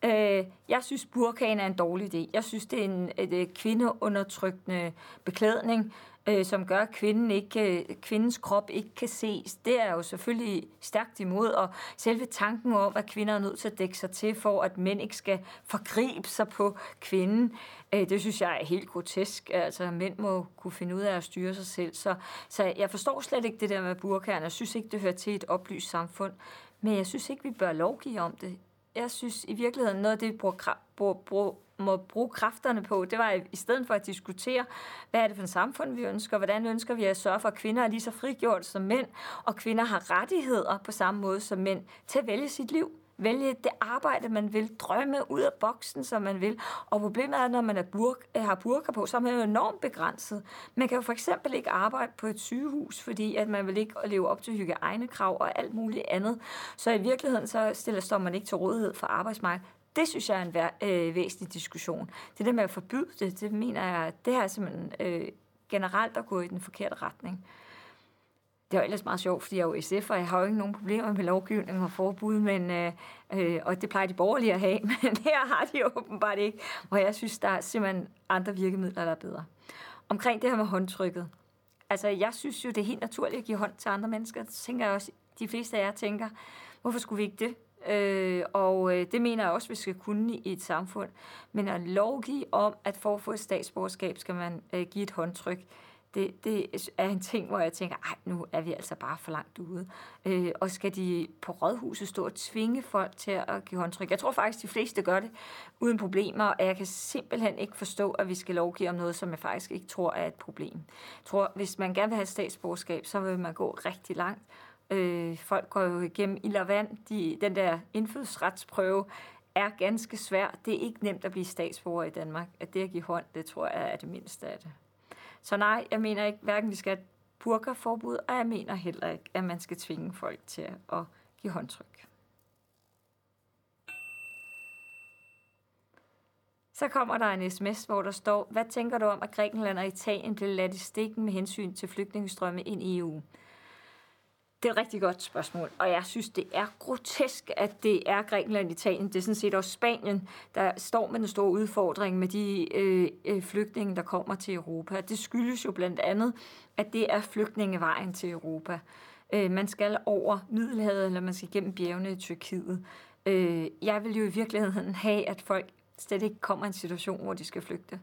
Speaker 2: Øh, jeg synes, burkaen er en dårlig idé. Jeg synes, det er en et, øh, kvindeundertrykkende beklædning øh, som gør, at kvinden ikke, øh, kvindens krop ikke kan ses. Det er jo selvfølgelig stærkt imod, og selve tanken om, at kvinder er nødt til at dække sig til, for at mænd ikke skal forgribe sig på kvinden, øh, det synes jeg er helt grotesk. Altså, mænd må kunne finde ud af at styre sig selv. Så, så jeg forstår slet ikke det der med burkærne. Jeg synes ikke, det hører til et oplyst samfund. Men jeg synes ikke, vi bør lovgive om det. Jeg synes i virkeligheden, noget af det, vi bruger, bruger, bruger må bruge kræfterne på, det var i stedet for at diskutere, hvad er det for et samfund, vi ønsker, hvordan ønsker vi at sørge for, at kvinder er lige så frigjort som mænd, og kvinder har rettigheder på samme måde som mænd til at vælge sit liv vælge det arbejde, man vil, drømme ud af boksen, som man vil. Og problemet er, at når man er burk, øh, har burker på, så er man jo enormt begrænset. Man kan jo for eksempel ikke arbejde på et sygehus, fordi at man vil ikke leve op til hygiejnekrav og alt muligt andet. Så i virkeligheden så stiller, står man ikke til rådighed for arbejdsmarkedet. Det synes jeg er en væ- øh, væsentlig diskussion. Det der med at forbyde det, det mener jeg, det er simpelthen øh, generelt at gå i den forkerte retning. Det er jo ellers meget sjovt, fordi jeg er jo SF, og jeg har jo ikke nogen problemer med lovgivning og forbud, men, øh, øh, og det plejer de borgerlige at have, <laughs> men her har de åbenbart ikke, og jeg synes, der er simpelthen andre virkemidler, der er bedre. Omkring det her med håndtrykket. Altså, jeg synes jo, det er helt naturligt at give hånd til andre mennesker. Det tænker jeg også, de fleste af jer tænker, hvorfor skulle vi ikke det? Øh, og øh, det mener jeg også, vi skal kunne i et samfund. Men at lovgive om, at for at få et statsborgerskab, skal man øh, give et håndtryk, det, det er en ting, hvor jeg tænker, ej, nu er vi altså bare for langt ude. Øh, og skal de på rådhuset stå og tvinge folk til at give håndtryk? Jeg tror faktisk, de fleste gør det uden problemer, og jeg kan simpelthen ikke forstå, at vi skal lovgive om noget, som jeg faktisk ikke tror er et problem. Jeg tror, hvis man gerne vil have et statsborgerskab, så vil man gå rigtig langt. Øh, folk går jo igennem ild og vand. De, den der indfødsretsprøve er ganske svær. Det er ikke nemt at blive statsborger i Danmark. At det at give hånd, det tror jeg er det mindste af det. Så nej, jeg mener ikke, hverken vi skal have burkaforbud, og jeg mener heller ikke, at man skal tvinge folk til at give håndtryk. Så kommer der en sms, hvor der står, hvad tænker du om, at Grækenland og Italien blev ladt i stikken med hensyn til flygtningestrømme ind i EU? Det er et rigtig godt spørgsmål, og jeg synes, det er grotesk, at det er Grækenland, Italien, det er sådan set også Spanien, der står med den store udfordring med de øh, øh, flygtninge, der kommer til Europa. Det skyldes jo blandt andet, at det er flygtningevejen til Europa. Øh, man skal over Middelhavet, eller man skal gennem bjergene i Tyrkiet. Øh, jeg vil jo i virkeligheden have, at folk slet ikke kommer i en situation, hvor de skal flygte.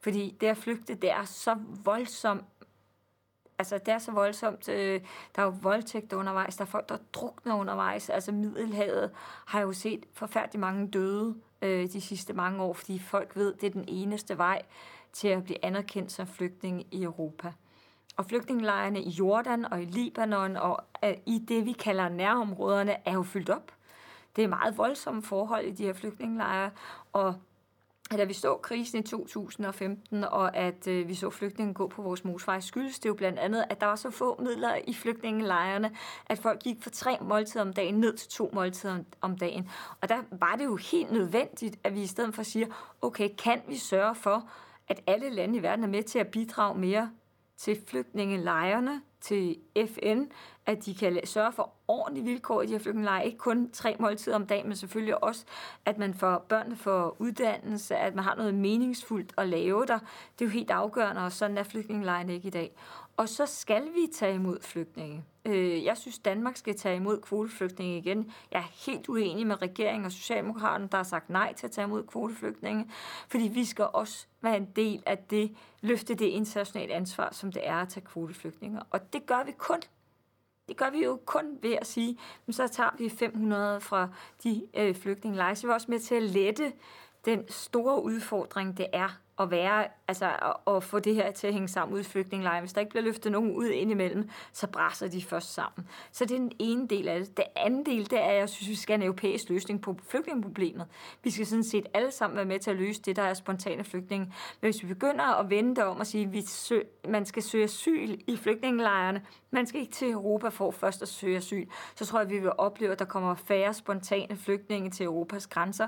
Speaker 2: Fordi det at flygte, det er så voldsomt altså, det er så voldsomt. Øh, der er jo voldtægt undervejs, der er folk, der drukner undervejs. Altså, Middelhavet har jo set forfærdelig mange døde øh, de sidste mange år, fordi folk ved, det er den eneste vej til at blive anerkendt som flygtning i Europa. Og flygtningelejrene i Jordan og i Libanon og øh, i det, vi kalder nærområderne, er jo fyldt op. Det er meget voldsomme forhold i de her flygtningelejre, og da vi så krisen i 2015, og at øh, vi så flygtninge gå på vores motorvej, skyldes det jo blandt andet, at der var så få midler i flygtningelejrene, at folk gik fra tre måltider om dagen ned til to måltider om, om dagen. Og der var det jo helt nødvendigt, at vi i stedet for siger, okay, kan vi sørge for, at alle lande i verden er med til at bidrage mere til flygtningelejrene, til FN, at de kan sørge for ordentlige vilkår i de her flygtningelejre. Ikke kun tre måltider om dagen, men selvfølgelig også, at man får børnene for uddannelse, at man har noget meningsfuldt at lave der. Det er jo helt afgørende, og sådan er flygtningelejrene ikke i dag. Og så skal vi tage imod flygtninge. Øh, jeg synes, Danmark skal tage imod kvoteflygtninge igen. Jeg er helt uenig med regeringen og Socialdemokraterne, der har sagt nej til at tage imod kvoteflygtninge, fordi vi skal også være en del af det, løfte det internationale ansvar, som det er at tage kvoteflygtninge. Og det gør vi kun, det gør vi jo kun ved at sige, men så tager vi 500 fra de øh, flygtningelejre. Så er vi også med til at lette den store udfordring, det er at være, altså at, at få det her til at hænge sammen ud i flygtningelejren. Hvis der ikke bliver løftet nogen ud indimellem, så brænder de først sammen. Så det er den ene del af det. Det anden del, det er, at jeg synes, vi skal have en europæisk løsning på flygtningeproblemet. Vi skal sådan set alle sammen være med til at løse det, der er spontane flygtninge. Men hvis vi begynder at vende det om og sige, at vi sø- man skal søge asyl i flygtningelejrene, man skal ikke til Europa for først at søge asyl, så tror jeg, at vi vil opleve, at der kommer færre spontane flygtninge til Europas grænser.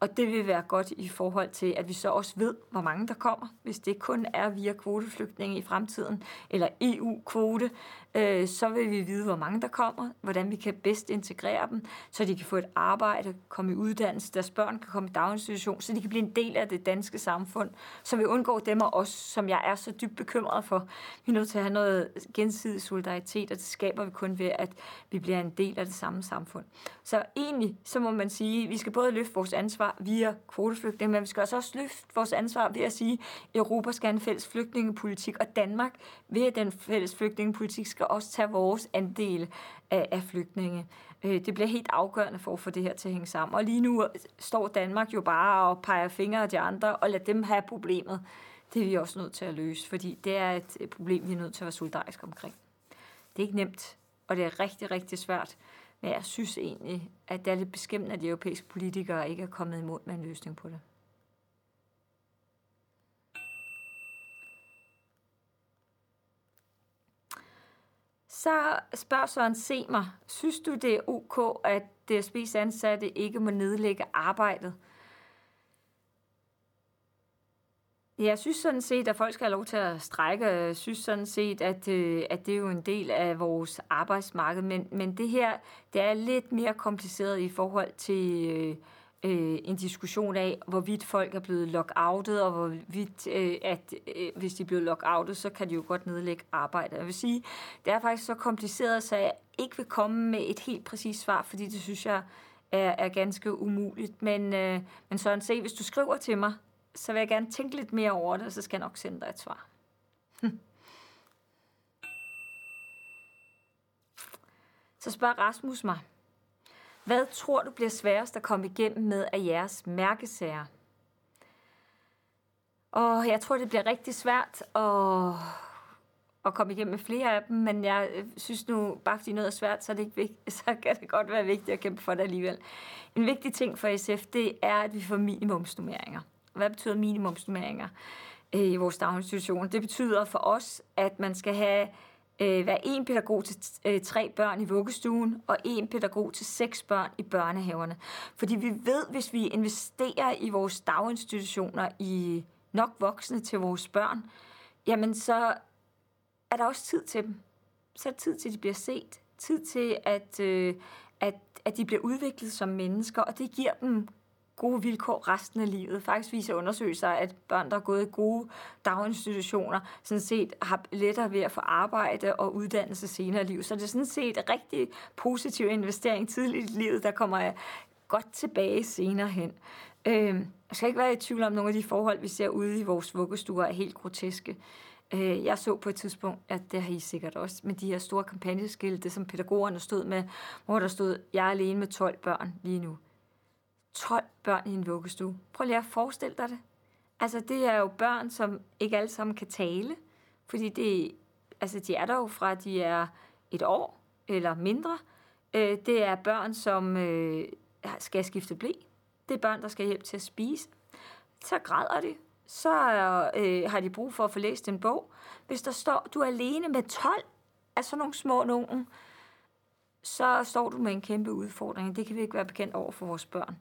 Speaker 2: Og det vil være godt i forhold til, at vi så også ved, hvor mange der kommer, hvis det kun er via kvoteflygtninge i fremtiden, eller EU-kvote, øh, så vil vi vide, hvor mange der kommer, hvordan vi kan bedst integrere dem, så de kan få et arbejde, komme i uddannelse, deres børn kan komme i daginstitution, så de kan blive en del af det danske samfund, så vi undgår dem og os, som jeg er så dybt bekymret for. Vi er nødt til at have noget gensidig solidaritet, og det skaber vi kun ved, at vi bliver en del af det samme samfund. Så egentlig, så må man sige, at vi skal både løfte vores ansvar via kvoteflygtninge, men vi skal også løfte vores ansvar ved at sige, at Europa skal have en fælles flygtningepolitik, og Danmark ved den fælles flygtningepolitik skal også tage vores andel af, af flygtninge. Øh, det bliver helt afgørende for at få det her til at hænge sammen. Og lige nu står Danmark jo bare og peger fingre af de andre og lader dem have problemet. Det er vi også nødt til at løse, fordi det er et problem, vi er nødt til at være solidariske omkring. Det er ikke nemt, og det er rigtig, rigtig svært. Men jeg synes egentlig, at det er lidt beskæmmende, at de europæiske politikere ikke er kommet imod med en løsning på det. Så spørger Søren se mig, synes du det er ok, at DSB's ansatte ikke må nedlægge arbejdet? Jeg synes sådan set, at folk skal have lov til at strække. Jeg synes sådan set, at, øh, at det er jo en del af vores arbejdsmarked. Men, men det her, det er lidt mere kompliceret i forhold til øh, øh, en diskussion af, hvorvidt folk er blevet lockoutet, og hvorvidt, øh, at øh, hvis de er blevet lockoutet, så kan de jo godt nedlægge arbejde. Jeg vil sige, det er faktisk så kompliceret, så jeg ikke vil komme med et helt præcist svar, fordi det synes jeg er, er ganske umuligt. Men, øh, men sådan se, hvis du skriver til mig, så vil jeg gerne tænke lidt mere over det, og så skal jeg nok sende dig et svar. Så spørger Rasmus mig, hvad tror du bliver sværest at komme igennem med af jeres mærkesager? Og jeg tror, det bliver rigtig svært at, at komme igennem med flere af dem, men jeg øh, synes nu, bare fordi noget er svært, så, er det ikke vigtigt, <laughs> så kan det godt være vigtigt at kæmpe for det alligevel. En vigtig ting for SF, det er, at vi får minimumsnummeringer. Hvad betyder minimumsnummeringer øh, i vores daginstitution? Det betyder for os, at man skal have øh, være en pædagog til øh, tre børn i vuggestuen, og en pædagog til seks børn i børnehaverne. Fordi vi ved, hvis vi investerer i vores daginstitutioner i nok voksne til vores børn, jamen så er der også tid til dem. Så er der tid til, at de bliver set. Tid til, at, øh, at, at de bliver udviklet som mennesker, og det giver dem gode vilkår resten af livet. Faktisk viser undersøgelser, at børn, der har gået i gode daginstitutioner, sådan set har lettere ved at få arbejde og uddannelse senere i livet. Så det er sådan set en rigtig positiv investering tidligt i livet, der kommer godt tilbage senere hen. Øh, jeg skal ikke være i tvivl om, nogle af de forhold, vi ser ude i vores vuggestuer, er helt groteske. Øh, jeg så på et tidspunkt, at det har I sikkert også, med de her store kampagneskilte, som pædagogerne stod med, hvor der stod, jeg er alene med 12 børn lige nu. 12 børn i en vuggestue. Prøv lige at forestille dig det. Altså, det er jo børn, som ikke alle sammen kan tale, fordi det, altså, de er der jo fra, de er et år eller mindre. Øh, det er børn, som øh, skal skifte blæ. Det er børn, der skal hjælpe til at spise. Så græder de. Så øh, har de brug for at få læst en bog. Hvis der står, du er alene med 12 af sådan nogle små nogen, så står du med en kæmpe udfordring. Det kan vi ikke være bekendt over for vores børn.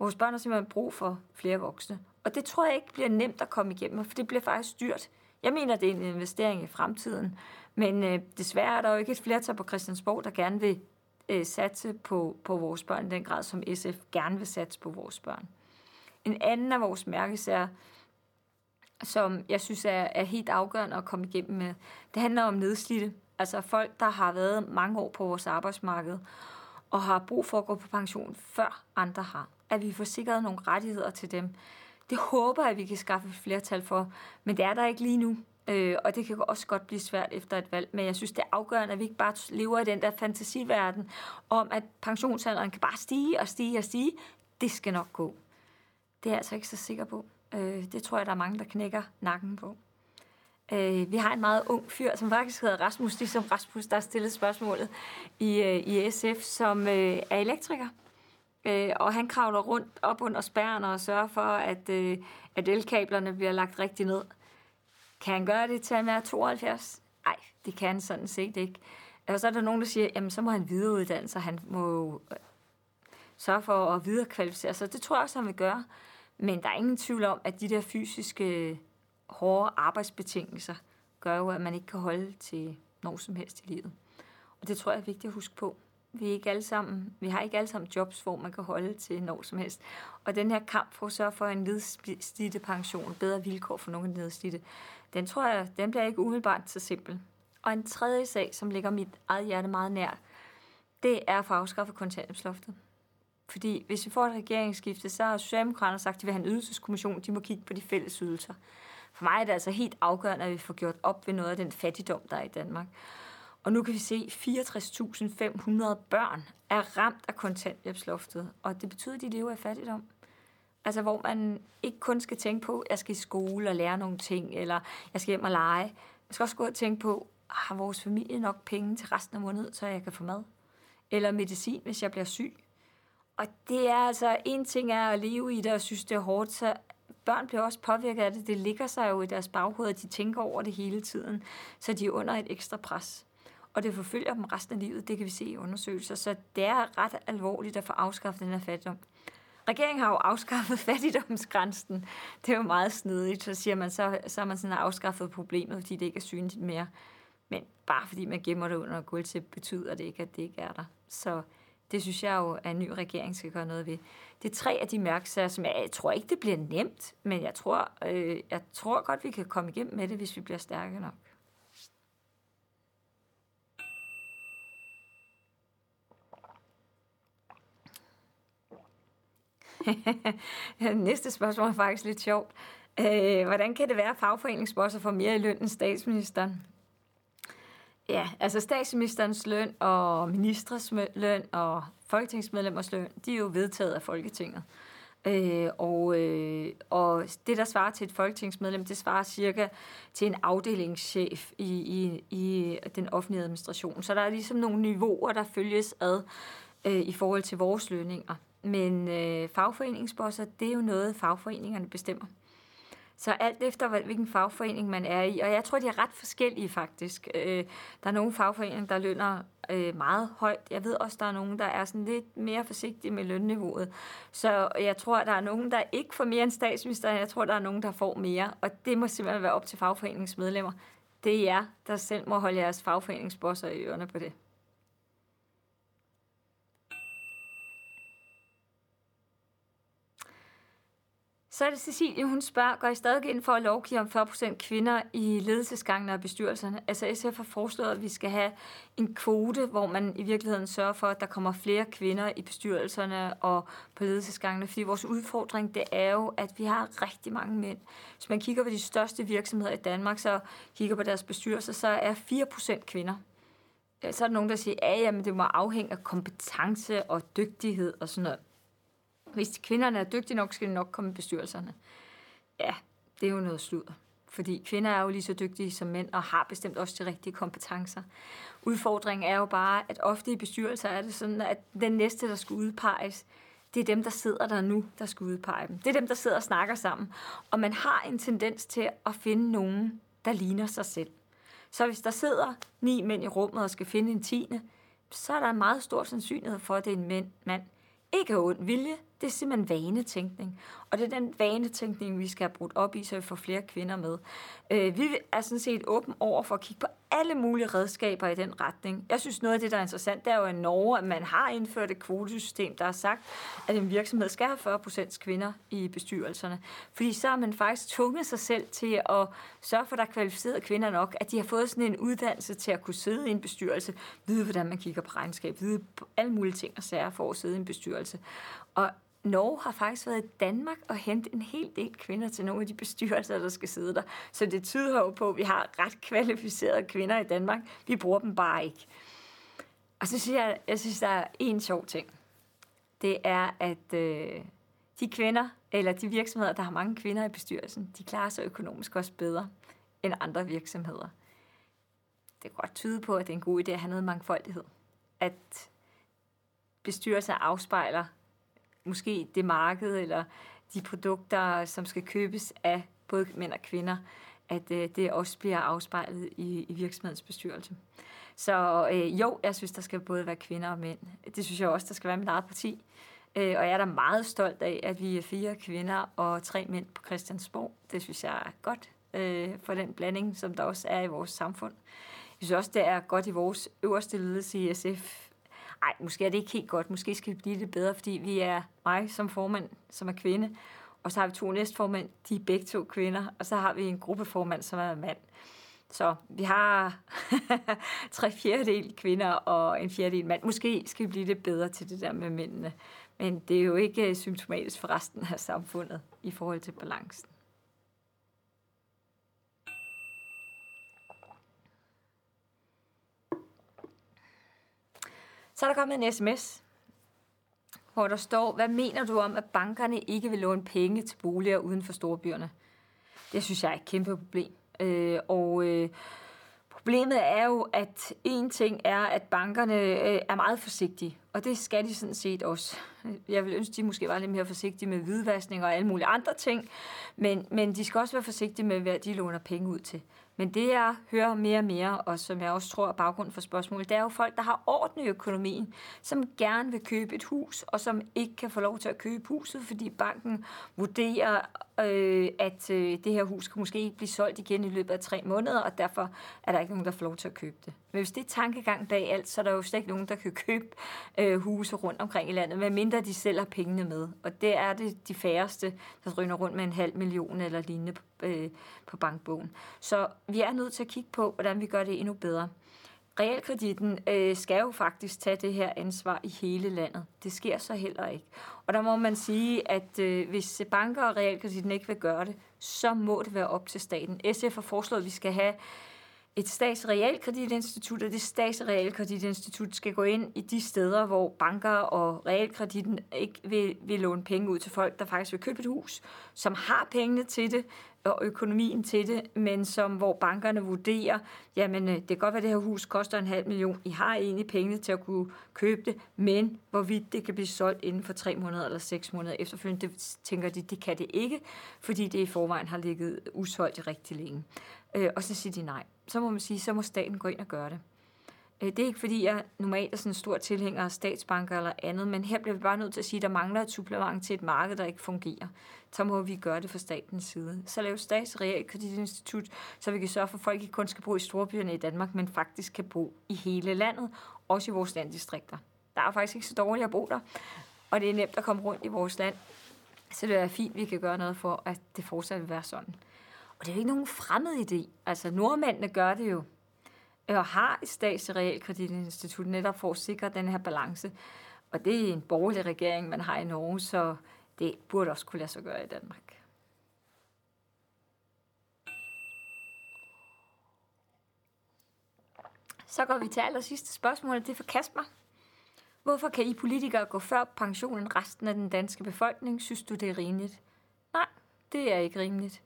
Speaker 2: Vores børn har simpelthen brug for flere voksne. Og det tror jeg ikke bliver nemt at komme igennem, for det bliver faktisk dyrt Jeg mener, det er en investering i fremtiden, men øh, desværre er der jo ikke et flertal på Christiansborg, der gerne vil øh, satse på, på vores børn i den grad, som SF gerne vil satse på vores børn. En anden af vores mærkesager, som jeg synes er, er helt afgørende at komme igennem med, det handler om nedslidte. Altså folk, der har været mange år på vores arbejdsmarked, og har brug for at gå på pension, før andre har. At vi får sikret nogle rettigheder til dem. Det håber jeg, at vi kan skaffe et flertal for, men det er der ikke lige nu. Øh, og det kan også godt blive svært efter et valg, men jeg synes, det er afgørende, at vi ikke bare lever i den der fantasiverden om, at pensionsalderen kan bare stige og stige og stige. Det skal nok gå. Det er jeg altså ikke så sikker på. Øh, det tror jeg, der er mange, der knækker nakken på. Øh, vi har en meget ung fyr, som faktisk hedder Rasmus, ligesom Rasmus, der har stillet spørgsmålet i, øh, i SF, som øh, er elektriker. Øh, og han kravler rundt op under spærren og sørger for, at, øh, at elkablerne bliver lagt rigtig ned. Kan han gøre det til at være 72? Nej, det kan han sådan set ikke. Og så er der nogen, der siger, jamen så må han videreuddanne sig. Han må øh, sørge for at viderekvalificere sig. Det tror jeg også, han vil gøre. Men der er ingen tvivl om, at de der fysiske hårde arbejdsbetingelser gør jo, at man ikke kan holde til når som helst i livet. Og det tror jeg er vigtigt at huske på. Vi, ikke alle sammen, vi har ikke alle sammen jobs, hvor man kan holde til når som helst. Og den her kamp for at sørge for en nedslidte pension, bedre vilkår for nogle nedslidte, den tror jeg, den bliver ikke umiddelbart så simpel. Og en tredje sag, som ligger mit eget hjerte meget nær, det er at få afskaffet kontanthjælpsloftet. Fordi hvis vi får et regeringsskifte, så har Socialdemokraterne sagt, at de vil have en ydelseskommission, de må kigge på de fælles ydelser. For mig er det altså helt afgørende, at vi får gjort op ved noget af den fattigdom, der er i Danmark. Og nu kan vi se, at 64.500 børn er ramt af kontanthjælpsloftet, og det betyder, at de lever i fattigdom. Altså, hvor man ikke kun skal tænke på, at jeg skal i skole og lære nogle ting, eller jeg skal hjem og lege. Man skal også gå og tænke på, har vores familie nok penge til resten af måneden, så jeg kan få mad? Eller medicin, hvis jeg bliver syg? Og det er altså, en ting er at leve i det og synes, det er hårdt, så børn bliver også påvirket af det. Det ligger sig jo i deres baghoved, at de tænker over det hele tiden, så de er under et ekstra pres. Og det forfølger dem resten af livet, det kan vi se i undersøgelser. Så det er ret alvorligt at få afskaffet den her fattigdom. Regeringen har jo afskaffet <laughs> fattigdomsgrænsen. Det er jo meget snedigt. Så siger man, så, så har man sådan afskaffet problemet, fordi det ikke er synligt mere. Men bare fordi man gemmer det under gulvtæp, betyder det ikke, at det ikke er der. Så det synes jeg jo, at en ny regering skal gøre noget ved. Det er tre af de mærkesager, som jeg, jeg tror ikke, det bliver nemt, men jeg tror, øh, jeg tror godt, vi kan komme igennem med det, hvis vi bliver stærke nok. <laughs> Næste spørgsmål er faktisk lidt sjovt. Øh, hvordan kan det være, at fagforeningsbosser får mere i løn end statsministeren? Ja, altså statsministerens løn og ministres løn og folketingsmedlemmers løn, de er jo vedtaget af Folketinget. Øh, og, øh, og det, der svarer til et folketingsmedlem, det svarer cirka til en afdelingschef i, i, i den offentlige administration. Så der er ligesom nogle niveauer, der følges ad øh, i forhold til vores lønninger. Men øh, fagforeningsbosser, det er jo noget, fagforeningerne bestemmer. Så alt efter, hvilken fagforening man er i, og jeg tror, de er ret forskellige faktisk. Øh, der er nogle fagforeninger, der lønner øh, meget højt. Jeg ved også, der er nogen, der er sådan lidt mere forsigtige med lønniveauet. Så jeg tror, der er nogen, der ikke får mere end statsminister. Jeg tror, der er nogen, der får mere. Og det må simpelthen være op til fagforeningsmedlemmer. Det er jer, der selv må holde jeres fagforeningsbosser i ørerne på det. Så er det Cecilie, hun spørger, går I stadig ind for at lovgive om 40% kvinder i ledelsesgangene og bestyrelserne? Altså SF har foreslået, at vi skal have en kvote, hvor man i virkeligheden sørger for, at der kommer flere kvinder i bestyrelserne og på ledelsesgangene. Fordi vores udfordring, det er jo, at vi har rigtig mange mænd. Hvis man kigger på de største virksomheder i Danmark, så kigger på deres bestyrelser, så er 4% kvinder. Så er der nogen, der siger, at ja, det må afhænge af kompetence og dygtighed og sådan noget. Hvis kvinderne er dygtige nok, skal de nok komme i bestyrelserne. Ja, det er jo noget sludder. Fordi kvinder er jo lige så dygtige som mænd, og har bestemt også de rigtige kompetencer. Udfordringen er jo bare, at ofte i bestyrelser er det sådan, at den næste, der skal udpeges, det er dem, der sidder der nu, der skal udpege dem. Det er dem, der sidder og snakker sammen. Og man har en tendens til at finde nogen, der ligner sig selv. Så hvis der sidder ni mænd i rummet og skal finde en tiende, så er der en meget stor sandsynlighed for, at det er en mand. Ikke af ond vilje, det er simpelthen vanetænkning. Og det er den vanetænkning, vi skal have brudt op i, så vi får flere kvinder med. Øh, vi er sådan set åben over for at kigge på alle mulige redskaber i den retning. Jeg synes, noget af det, der er interessant, det er jo i Norge, at man har indført et kvotesystem, der har sagt, at en virksomhed skal have 40 procent kvinder i bestyrelserne. Fordi så har man faktisk tvunget sig selv til at sørge for, at der er kvalificerede kvinder nok, at de har fået sådan en uddannelse til at kunne sidde i en bestyrelse, vide, hvordan man kigger på regnskab, vide alle mulige ting og sager for at sidde i en bestyrelse. Og Norge har faktisk været i Danmark og hentet en hel del kvinder til nogle af de bestyrelser, der skal sidde der. Så det tyder jo på, at vi har ret kvalificerede kvinder i Danmark. Vi bruger dem bare ikke. Og så synes jeg, jeg synes, der er en sjov ting. Det er, at øh, de kvinder, eller de virksomheder, der har mange kvinder i bestyrelsen, de klarer sig økonomisk også bedre end andre virksomheder. Det kan godt tyde på, at det er en god idé at have noget mangfoldighed. At bestyrelser afspejler måske det marked eller de produkter, som skal købes af både mænd og kvinder, at øh, det også bliver afspejlet i, i virksomhedens bestyrelse. Så øh, jo, jeg synes, der skal både være kvinder og mænd. Det synes jeg også, der skal være mit eget parti. Øh, og jeg er da meget stolt af, at vi er fire kvinder og tre mænd på Christiansborg. Det synes jeg er godt øh, for den blanding, som der også er i vores samfund. Jeg synes også, det er godt i vores øverste ledelse i SF, Nej, måske er det ikke helt godt. Måske skal vi blive lidt bedre, fordi vi er mig som formand, som er kvinde, og så har vi to næstformænd, de er begge to kvinder, og så har vi en gruppeformand, som er mand. Så vi har <laughs> tre fjerdedel kvinder og en fjerdedel mand. Måske skal vi blive lidt bedre til det der med mændene. Men det er jo ikke øh, symptomatisk for resten af samfundet i forhold til balancen. Så er der kommet en sms, hvor der står, hvad mener du om, at bankerne ikke vil låne penge til boliger uden for storbyerne? Det synes jeg er et kæmpe problem. Øh, og øh, problemet er jo, at en ting er, at bankerne øh, er meget forsigtige, og det skal de sådan set også. Jeg vil ønske, de måske var lidt mere forsigtige med hvidvaskning og alle mulige andre ting, men, men de skal også være forsigtige med, hvad de låner penge ud til. Men det, jeg hører mere og mere, og som jeg også tror er baggrunden for spørgsmålet, det er jo folk, der har orden i økonomien, som gerne vil købe et hus, og som ikke kan få lov til at købe huset, fordi banken vurderer, øh, at øh, det her hus kan måske ikke blive solgt igen i løbet af tre måneder, og derfor er der ikke nogen, der får lov til at købe det. Men hvis det er tankegang bag alt, så er der jo slet ikke nogen, der kan <laughs> købe øh, huse rundt omkring i landet, medmindre de selv har pengene med. Og det er det de færreste, der rynder rundt med en halv million eller lignende på, øh, på bankbogen. Så vi er nødt til at kigge på, hvordan vi gør det endnu bedre. Realkreditten øh, skal jo faktisk tage det her ansvar i hele landet. Det sker så heller ikke. Og der må man sige, at øh, hvis banker og realkreditten ikke vil gøre det, så må det være op til staten. SF har foreslået, at vi skal have et statsrealkreditinstitut, og det statsrealkreditinstitut skal gå ind i de steder, hvor banker og realkreditten ikke vil, vil låne penge ud til folk, der faktisk vil købe et hus, som har pengene til det, og økonomien til det, men som hvor bankerne vurderer, jamen øh, det kan godt være, at det her hus koster en halv million, I har egentlig pengene til at kunne købe det, men hvorvidt det kan blive solgt inden for tre måneder eller seks måneder efterfølgende, det tænker de, det kan det ikke, fordi det i forvejen har ligget usolgt rigtig længe. Øh, og så siger de nej. Så må man sige, så må staten gå ind og gøre det. Øh, det er ikke fordi, jeg normalt er sådan en stor tilhænger af statsbanker eller andet, men her bliver vi bare nødt til at sige, at der mangler et supplement til et marked, der ikke fungerer. Så må vi gøre det fra statens side. Så lave statsrealkreditinstitut, så vi kan sørge for, at folk ikke kun skal bo i storbyerne i Danmark, men faktisk kan bo i hele landet, også i vores landdistrikter. Der er faktisk ikke så dårligt at bo der, og det er nemt at komme rundt i vores land. Så det er fint, at vi kan gøre noget for, at det fortsat vil være sådan. Og det er jo ikke nogen fremmed idé. Altså, nordmændene gør det jo og har et statsligt realkreditinstitut netop for at sikre den her balance. Og det er en borgerlig regering, man har i Norge, så det burde også kunne lade sig gøre i Danmark. Så går vi til aller sidste spørgsmål, det er for Kasper. Hvorfor kan I politikere gå før pensionen resten af den danske befolkning? Synes du, det er rimeligt? Nej, det er ikke rimeligt.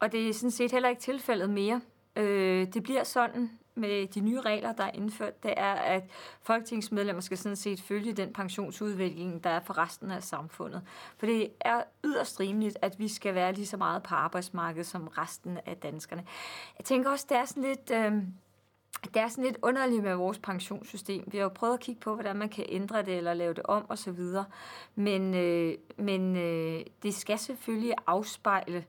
Speaker 2: Og det er sådan set heller ikke tilfældet mere. Øh, det bliver sådan med de nye regler, der er indført, det er, at folketingsmedlemmer skal sådan set følge den pensionsudvikling, der er for resten af samfundet. For det er yderst rimeligt, at vi skal være lige så meget på arbejdsmarkedet som resten af danskerne. Jeg tænker også, det er sådan lidt... Øh, det er sådan lidt underligt med vores pensionssystem. Vi har jo prøvet at kigge på, hvordan man kan ændre det eller lave det om osv. Men, øh, men øh, det skal selvfølgelig afspejle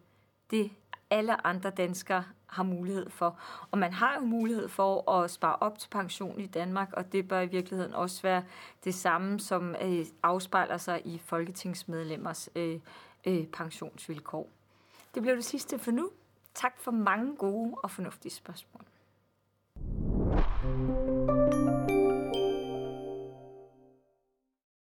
Speaker 2: det, alle andre danskere har mulighed for. Og man har jo mulighed for at spare op til pension i Danmark, og det bør i virkeligheden også være det samme, som øh, afspejler sig i folketingsmedlemmers øh, øh, pensionsvilkår. Det blev det sidste for nu. Tak for mange gode og fornuftige spørgsmål.